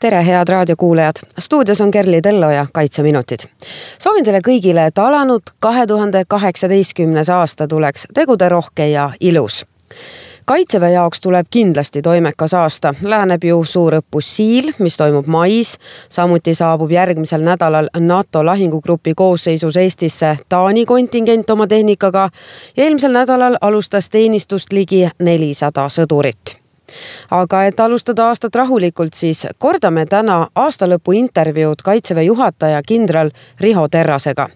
tere, head raadiokuulajad, stuudios on Kerli Tello ja Kaitseminutid. soovin teile kõigile, et alanud kahe tuhande kaheksateistkümnes aasta tuleks teguderohke ja ilus. Kaitseväe jaoks tuleb kindlasti toimekas aasta, läheneb ju suurõppus Siil, mis toimub mais. samuti saabub järgmisel nädalal NATO lahingugrupi koosseisus Eestisse Taani kontingent oma tehnikaga. Ja eelmisel nädalal alustas teenistust ligi nelisada sõdurit aga et alustada aastat rahulikult, siis kordame täna aastalõpu intervjuud kaitseväe juhataja kindral Riho Terrasega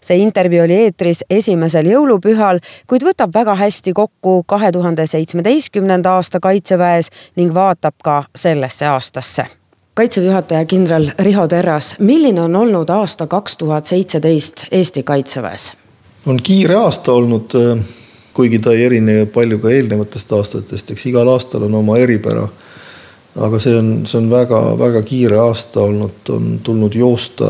see intervjuu oli eetris esimesel jõulupühal, kuid võtab väga hästi kokku kahe tuhande seitsmeteistkümnenda aasta kaitseväes ning vaatab ka sellesse aastasse. kaitseväe juhataja kindral Riho Terras, milline on olnud aasta kaks tuhat seitseteist Eesti kaitseväes? on kiire aasta olnud kuigi ta ei erine palju ka eelnevatest aastatest, eks igal aastal on oma eripära. aga see on, see on väga-väga kiire aasta olnud, on tulnud joosta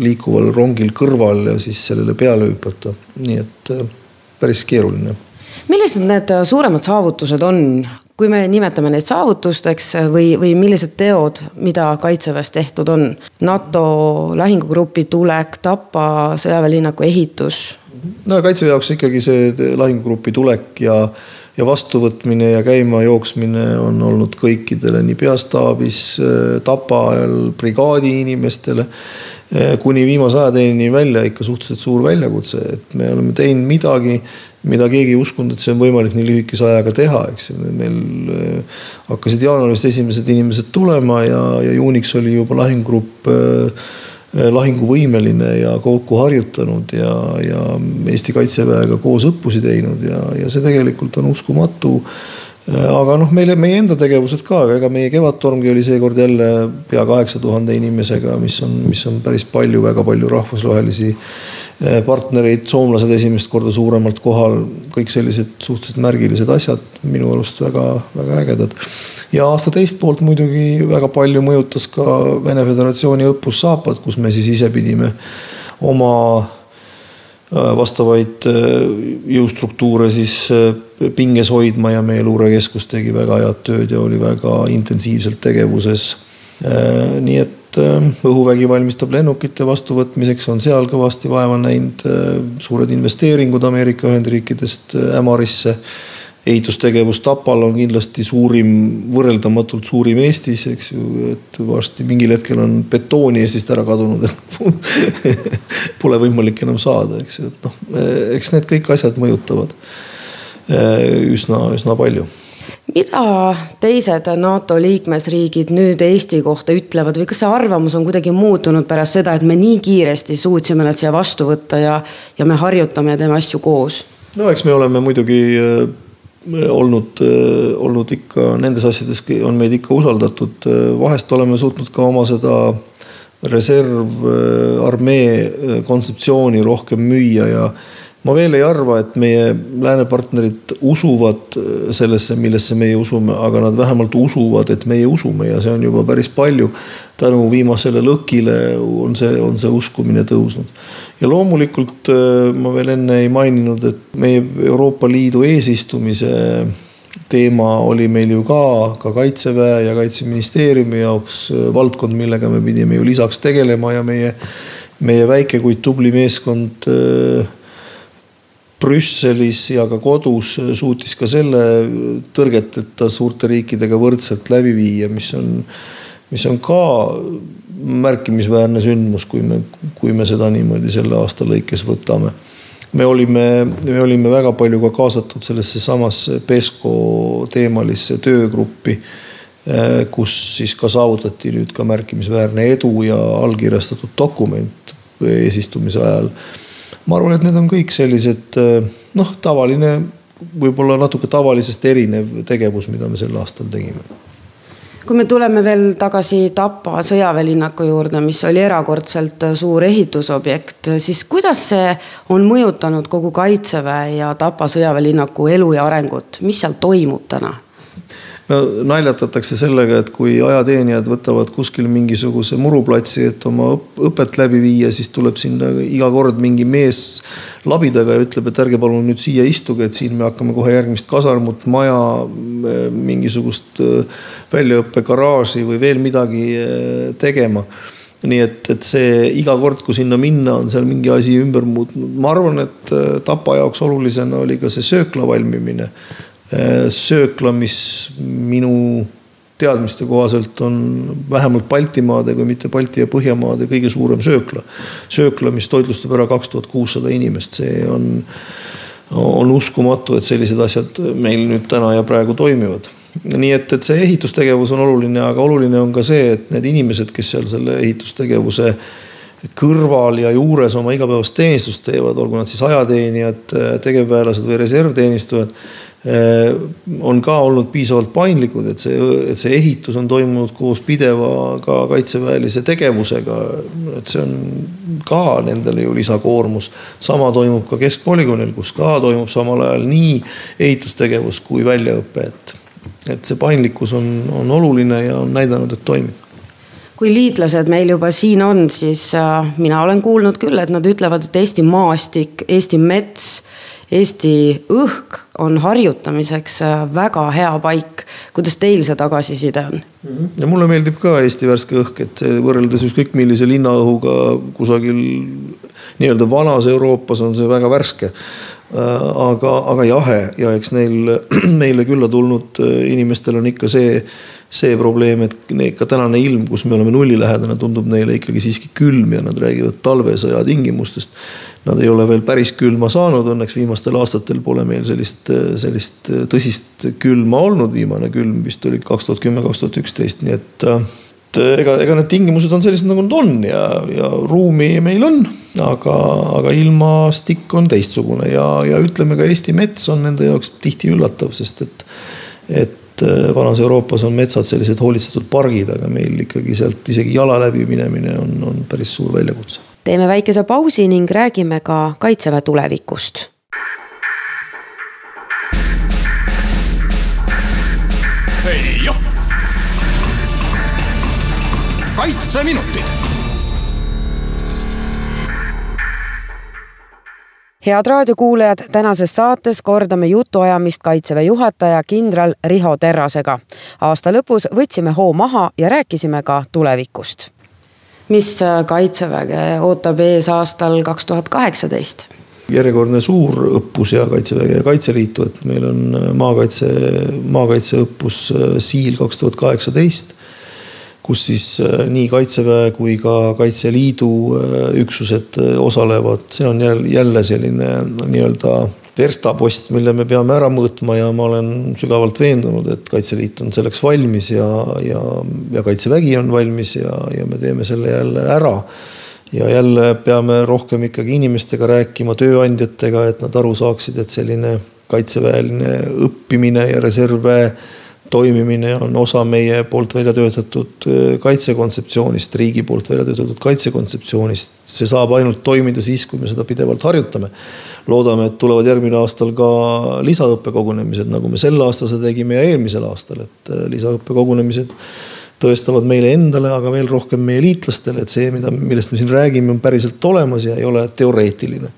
liikuval rongil kõrval ja siis sellele peale hüpata, nii et äh, päris keeruline. millised need suuremad saavutused on, kui me nimetame neid saavutusteks või, või millised teod, mida kaitseväes tehtud on? NATO lahingugrupi tulek, Tapa sõjaväelinnaku ehitus no kaitseväe jaoks ikkagi see lahingugrupi tulek ja, ja vastuvõtmine ja käima jooksmine on olnud kõikidele nii peastaabis, Tapa ajal brigaadi inimestele kuni viimase ajateenini välja ikka suhteliselt suur väljakutse, et me oleme teinud midagi, mida keegi ei uskunud, et see on võimalik nii lühikese ajaga teha, eks ju. meil hakkasid jaanuarist esimesed inimesed tulema ja, ja juuniks oli juba lahingugrupp Äh, lahinguvõimeline ja kokku harjutanud ja, ja Eesti kaitseväega koos õppusi teinud ja, ja see tegelikult on uskumatu. Äh, aga noh, meile, meie enda tegevused ka, ega meie Kevadtormgi oli seekord jälle pea kaheksa tuhande inimesega, mis on, mis on päris palju, väga palju rahvusvahelisi Eh, partnereid, soomlased esimest korda suuremalt kohal, kõik sellised suhteliselt märgilised asjad, minu arust väga-väga ägedad. ja aasta teist poolt muidugi väga palju mõjutas ka Vene Föderatsiooni õppus Saapad, kus me siis ise pidime oma äh, vastavaid äh, jõustruktuure siis äh, pinges hoidma ja meie luurekeskus tegi väga head tööd ja oli väga intensiivselt tegevuses. nii et Äh, õhuvägi valmistab lennukite vastuvõtmiseks, on seal kõvasti vaeva näinud. Äh, suured investeeringud Ameerika Ühendriikidest äh, Ämarisse. Ehitustegevus Tapal on kindlasti suurim, võrreldamatult suurim Eestis, eks ju, et varsti mingil hetkel on betooni Eestist ära kadunud, et pole võimalik enam saada, eks ju, et noh, eks need kõik asjad mõjutavad üsna, üsna palju mida teised NATO liikmesriigid nüüd Eesti kohta ütlevad või kas see arvamus on kuidagi muutunud pärast seda, et me nii kiiresti suutsime nad siia vastu võtta ja, ja me harjutame ja teeme asju koos? no eks me oleme muidugi äh, olnud, äh, olnud ikka nendes asjades on meid ikka usaldatud, äh, vahest oleme suutnud ka oma seda reservarmee kontseptsiooni rohkem müüa ja ma veel ei arva, et meie lääne partnerid usuvad sellesse, millesse meie usume, aga nad vähemalt usuvad, et meie usume ja see on juba päris palju. tänu viimasele lõkile on see, on see uskumine tõusnud. Ja loomulikult äh, ma veel enne ei maininud, et meie Euroopa Liidu eesistumise teema oli meil ju ka, ka kaitseväe ja kaitseministeeriumi jaoks äh, valdkond, millega me pidime ju lisaks tegelema ja meie, meie väike, kuid tubli meeskond äh, Brüsselis ja ka kodus suutis ka selle tõrgeteta suurte riikidega võrdselt läbi viia, mis on, mis on ka märkimisväärne sündmus, kui me, kui me seda niimoodi selle aasta lõikes võtame. me olime, me olime väga palju ka kaasatud sellesse samasse PESCO teemalisse töögruppi, kus siis ka saavutati nüüd ka märkimisväärne edu ja allkirjastatud dokument eesistumise ajal ma arvan, et need on kõik sellised äh, noh, tavaline, võib-olla natuke tavalisest erinev tegevus, mida me sel aastal tegime. Kui me tuleme veel tagasi Tapa sõjaväelinnaku juurde, mis oli erakordselt suur ehitusobjekt, siis kuidas see on mõjutanud kogu kaitseväe ja Tapa sõjaväelinnaku elu ja arengut, mis seal toimub täna? No naljatatakse sellega, et kui ajateenijad võtavad kuskil mingisuguse muruplatsi, et oma õpet läbi viia, siis tuleb sinna iga kord mingi mees labidaga ja ütleb, et ärge palun nüüd siia istuge, et siin me hakkame kohe järgmist kasarmut, maja, mingisugust äh, väljaõppegaraaži või veel midagi äh, tegema nii et, et see iga kord, kui sinna minna, on seal mingi asi ümber muutnud. ma arvan, et äh, Tapa jaoks olulisena oli ka see söökla valmimine. Äh, söökla, mis minu teadmiste kohaselt on vähemalt Baltimaade, kui mitte Balti ja Põhjamaade kõige suurem söökla. söökla, mis toitlustab ära kaks tuhat kuussada inimest, see on, on uskumatu, et sellised asjad meil nüüd täna ja praegu toimivad. nii et, et see ehitustegevus on oluline, aga oluline on ka see, et need inimesed, kes seal selle ehitustegevuse kõrval ja juures oma igapäevast teenistust teevad, olgu nad siis ajateenijad, tegevväelased või reservteenistujad Äh, on ka olnud piisavalt paindlikud, et see, et see ehitus on toimunud koos pideva ka kaitseväelise tegevusega. et see on ka nendele ju lisakoormus. sama toimub ka keskpolügoonil, kus ka toimub samal ajal nii ehitustegevus kui väljaõpe, et, et see paindlikkus on, on oluline ja on näidanud, et toimib kui liitlased meil juba siin on, siis äh, mina olen kuulnud küll, et nad ütlevad, et Eesti maastik, Eesti mets Eesti õhk on harjutamiseks äh, väga hea paik. kuidas teil see tagasiside on? Mhm. ja mulle meeldib ka Eesti värske õhk, et võrreldes ükskõik millise linnaõhuga kusagil nii-öelda vanas Euroopas on see väga värske. Äh, aga, aga jahe ja eks neil, meile külla tulnud äh, inimestel on ikka see see probleem, et ka tänane ilm, kus me oleme nullilähedane, tundub neile ikkagi siiski külm ja nad räägivad talvesõja tingimustest. Nad ei ole veel päris külma saanud, õnneks viimastel aastatel pole meil sellist, sellist tõsist külma olnud, viimane külm vist oli kaks tuhat kümme, kaks tuhat üksteist, nii et et ega, ega need tingimused on sellised, nagu nad on ja, ja ruumi meil on, aga, aga ilmastik on teistsugune ja, ja ütleme ka Eesti mets on nende jaoks tihti üllatav, sest et, et äh, vanas Euroopas on metsad sellised hoolitsetud pargid, aga meil ikkagi sealt isegi jala läbi minemine on, on päris suur väljakutse. teeme väikese pausi ning räägime ka kaitseväe tulevikust. Kaitseminutid head raadiokuulajad, tänases saates kordame jutuajamist kaitseväe juhataja kindral Riho Terrasega. aasta lõpus võtsime hoo maha ja rääkisime ka tulevikust. mis äh, kaitseväge ootab ees aastal kaks tuhat kaheksateist? järjekordne suur õppus ja Kaitseväge ja Kaitseliitu, et meil on äh, maakaitse, maakaitseõppus äh, Siil kaks tuhat kaheksateist kus siis äh, nii kaitseväe kui ka Kaitseliidu äh, üksused äh, osalevad, see on jälle, selline nii-öelda verstapost, mille me peame ära mõõtma ja ma olen sügavalt veendunud, et Kaitseliit on selleks valmis ja, ja, ja Kaitsevägi on valmis ja, ja me teeme selle jälle ära. ja jälle peame rohkem ikkagi inimestega rääkima, tööandjatega, et nad aru saaksid, et selline kaitseväeline õppimine ja reservväe toimimine on osa meie poolt välja töötatud äh, kaitsekontseptsioonist, riigi poolt välja töötatud kaitsekontseptsioonist. see saab ainult toimida siis, kui me seda pidevalt harjutame. loodame, et tulevad järgmine aastal ka lisaõppekogunemised, nagu me sel aastal seda tegime ja eelmisel aastal, et äh, lisaõppekogunemised tõestavad meile endale, aga veel rohkem meie liitlastele, et see, mida, millest me siin räägime, on päriselt olemas ja ei ole teoreetiline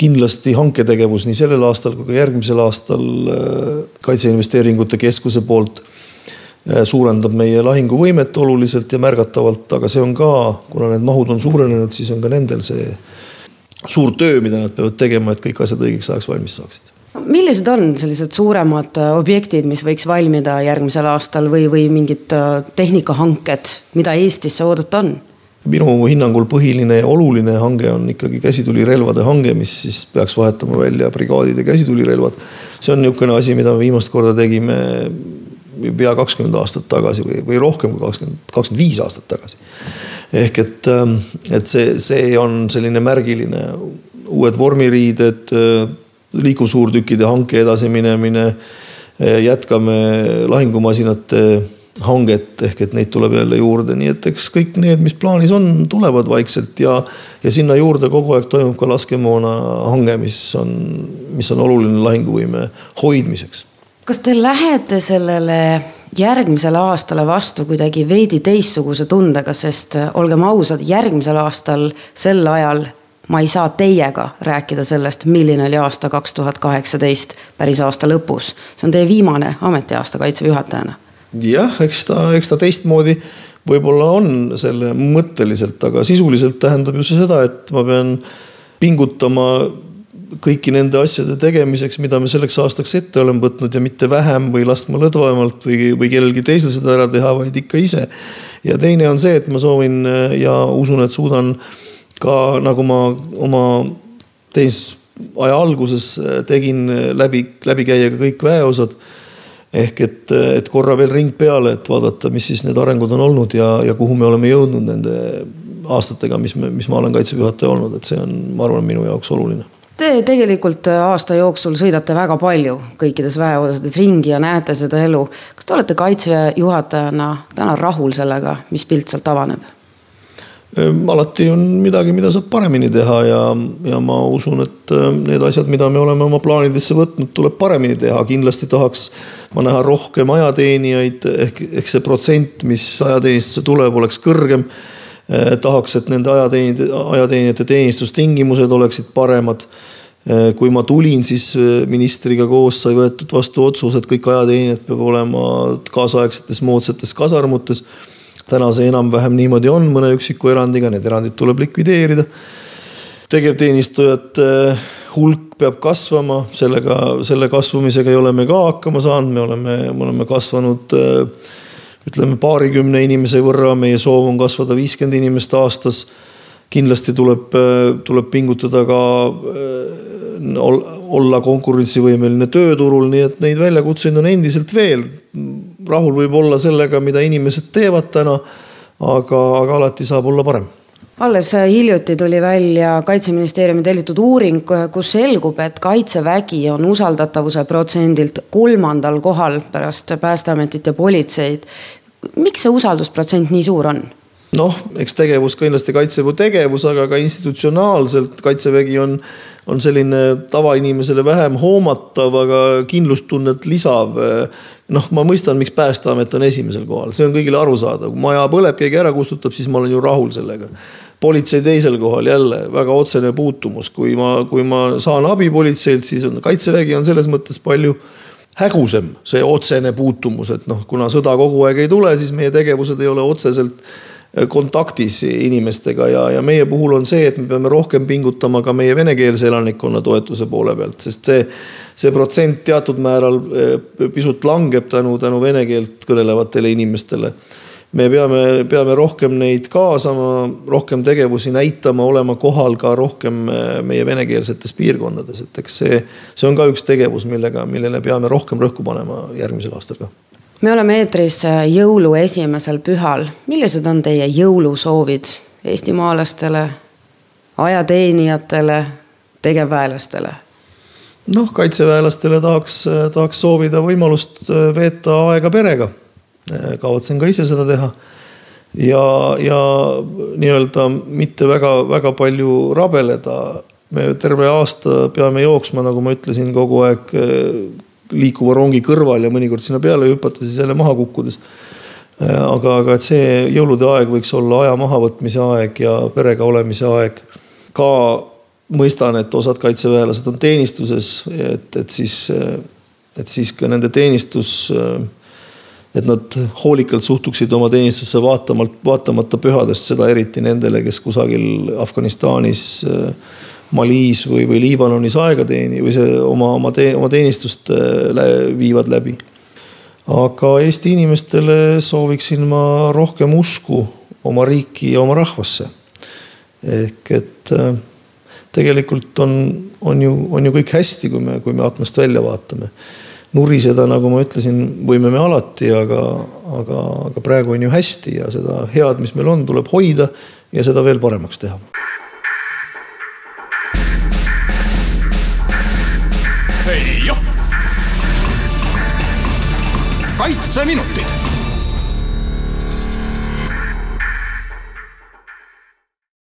kindlasti hanketegevus nii sellel aastal kui ka järgmisel aastal äh, Kaitseinvesteeringute Keskuse poolt äh, suurendab meie lahinguvõimet oluliselt ja märgatavalt, aga see on ka, kuna need mahud on suurenenud, siis on ka nendel see suur töö, mida nad peavad tegema, et kõik asjad õigeks ajaks valmis saaksid millised on sellised suuremad äh, objektid, mis võiks valmida järgmisel aastal või, või mingid tehnikahanked, mida Eestisse oodata on? Minu hinnangul põhiline ja oluline hange on ikkagi käsitulirelvade hange, mis siis peaks vahetama välja brigaadide käsitulirelvad. see on niisugune asi, mida me viimast korda tegime pea kakskümmend aastat tagasi või, või rohkem kui kakskümmend, kakskümmend viis aastat tagasi. ehk et, ähm, et see, see on selline märgiline, uued vormiriided, äh, liikursuurtükkide hanke edasiminemine. Äh, jätkame lahingumasinate hanget ehk et neid tuleb jälle juurde, nii et eks kõik need, mis plaanis on, tulevad vaikselt ja. ja sinna juurde kogu aeg toimub ka laskemoona hange, mis on, mis on oluline lahinguvõime hoidmiseks. kas te lähete sellele järgmisele aastale vastu kuidagi veidi teistsuguse tundega, sest olgem ausad, järgmisel aastal sel ajal ma ei saa teiega rääkida sellest, milline oli aasta kaks tuhat kaheksateist päris aasta lõpus. see on teie viimane ametiaasta kaitseväe juhatajana jah, eks ta, eks ta teistmoodi võib-olla on selle mõtteliselt, aga sisuliselt tähendab ju see seda, et ma pean pingutama kõiki nende asjade tegemiseks, mida me selleks aastaks ette oleme võtnud ja mitte vähem või laskma lõdvemalt või, või kellelgi teisel seda ära teha, vaid ikka ise. ja teine on see, et ma soovin ja usun, et suudan ka nagu ma oma teenistusaja alguses tegin läbi, läbi käia ka kõik väeosad ehk et, et korra veel ring peale, et vaadata, mis siis need arengud on olnud ja, ja kuhu me oleme jõudnud nende aastatega, mis me, mis ma olen kaitseväe juhataja olnud, et see on, ma arvan, minu jaoks oluline. Te tegelikult aasta jooksul sõidate väga palju kõikides väeosades ringi ja näete seda elu. kas te olete kaitseväe juhatajana täna rahul sellega, mis pilt sealt avaneb? Ehm, alati on midagi, mida saab paremini teha ja, ja ma usun, et ehm, need asjad, mida me oleme oma plaanidesse võtnud, tuleb paremini teha. kindlasti tahaks ma näha rohkem ajateenijaid ehk, ehk see protsent, mis ajateenistusse tuleb, oleks kõrgem. Ehm, tahaks, et nende ajateenijate, ajateenijate teenistustingimused oleksid paremad kui ma tulin, siis ministriga koos sai võetud vastu otsus, et kõik ajateenijad peab olema kaasaegsetes moodsates kasarmutes täna see enam-vähem niimoodi on, mõne üksiku erandiga, need erandid tuleb likvideerida. tegevteenistujate hulk peab kasvama, sellega, selle kasvamisega ei ole me ka hakkama saanud, me oleme, me oleme kasvanud ütleme paarikümne inimese võrra, meie soov on kasvada viiskümmend inimest aastas. kindlasti tuleb, tuleb pingutada ka olla konkurentsivõimeline tööturul, nii et neid väljakutseid on endiselt veel. Rahul võib olla sellega, mida inimesed teevad täna, aga, aga alati saab olla parem alles hiljuti tuli välja kaitseministeeriumi tellitud uuring, kus selgub, et kaitsevägi on usaldatavuse protsendilt kolmandal kohal pärast päästeametit ja politseid. miks see usaldusprotsent nii suur on? noh, eks tegevus kindlasti kaitseväe tegevus, aga ka institutsionaalselt kaitsevägi on, on selline tavainimesele vähem hoomatav, aga kindlustunnet lisav. noh, ma mõistan, miks päästeamet on esimesel kohal, see on kõigile arusaadav, kui maja põleb, keegi ära kustutab, siis ma olen ju rahul sellega. politsei teisel kohal jälle väga otsene puutumus, kui ma, kui ma saan abi politseilt, siis on kaitsevägi on selles mõttes palju hägusam, see otsene puutumus, et noh, kuna sõda kogu aeg ei tule, siis meie tegevused ei ole otseselt kontaktis inimestega ja, ja meie puhul on see, et me peame rohkem pingutama ka meie venekeelse elanikkonna toetuse poole pealt, sest see, see protsent teatud määral eh, pisut langeb tänu, tänu vene keelt kõnelevatele inimestele. me peame, peame rohkem neid kaasama, rohkem tegevusi näitama, olema kohal ka rohkem eh, meie venekeelsetes piirkondades, et eks see, see on ka üks tegevus, millega, millele peame rohkem rõhku panema järgmisel aastal ka me oleme eetris äh, jõulu esimesel pühal. millised on teie jõulusoovid eestimaalastele, ajateenijatele, tegevväelastele? noh, kaitseväelastele tahaks, tahaks soovida võimalust äh, veeta aega perega. Äh, kavatsen ka ise seda teha. ja, ja nii-öelda mitte väga-väga palju rabeleda. me terve aasta peame jooksma, nagu ma ütlesin, kogu aeg liikuva rongi kõrval ja mõnikord sinna peale hüpata, siis jälle maha kukkudes. Äh, aga, aga et see jõulude aeg võiks olla aja mahavõtmise aeg ja perega olemise aeg. ka mõistan, et osad kaitseväelased on teenistuses, et, et siis, et siis ka nende teenistus et nad hoolikalt suhtuksid oma teenistusse vaatamalt, vaatamata pühadest, seda eriti nendele, kes kusagil Afganistanis äh, Malis või, või Liibanonis aega teeni või see oma, oma tee, oma teenistust äh, viivad läbi. aga Eesti inimestele sooviksin ma rohkem usku oma riiki ja oma rahvasse. ehk et äh, tegelikult on, on ju, on ju kõik hästi, kui me, kui me aknast välja vaatame. nuriseda, nagu ma ütlesin, võime me alati, aga, aga, aga praegu on ju hästi ja seda head, mis meil on, tuleb hoida ja seda veel paremaks teha いつゃみのって。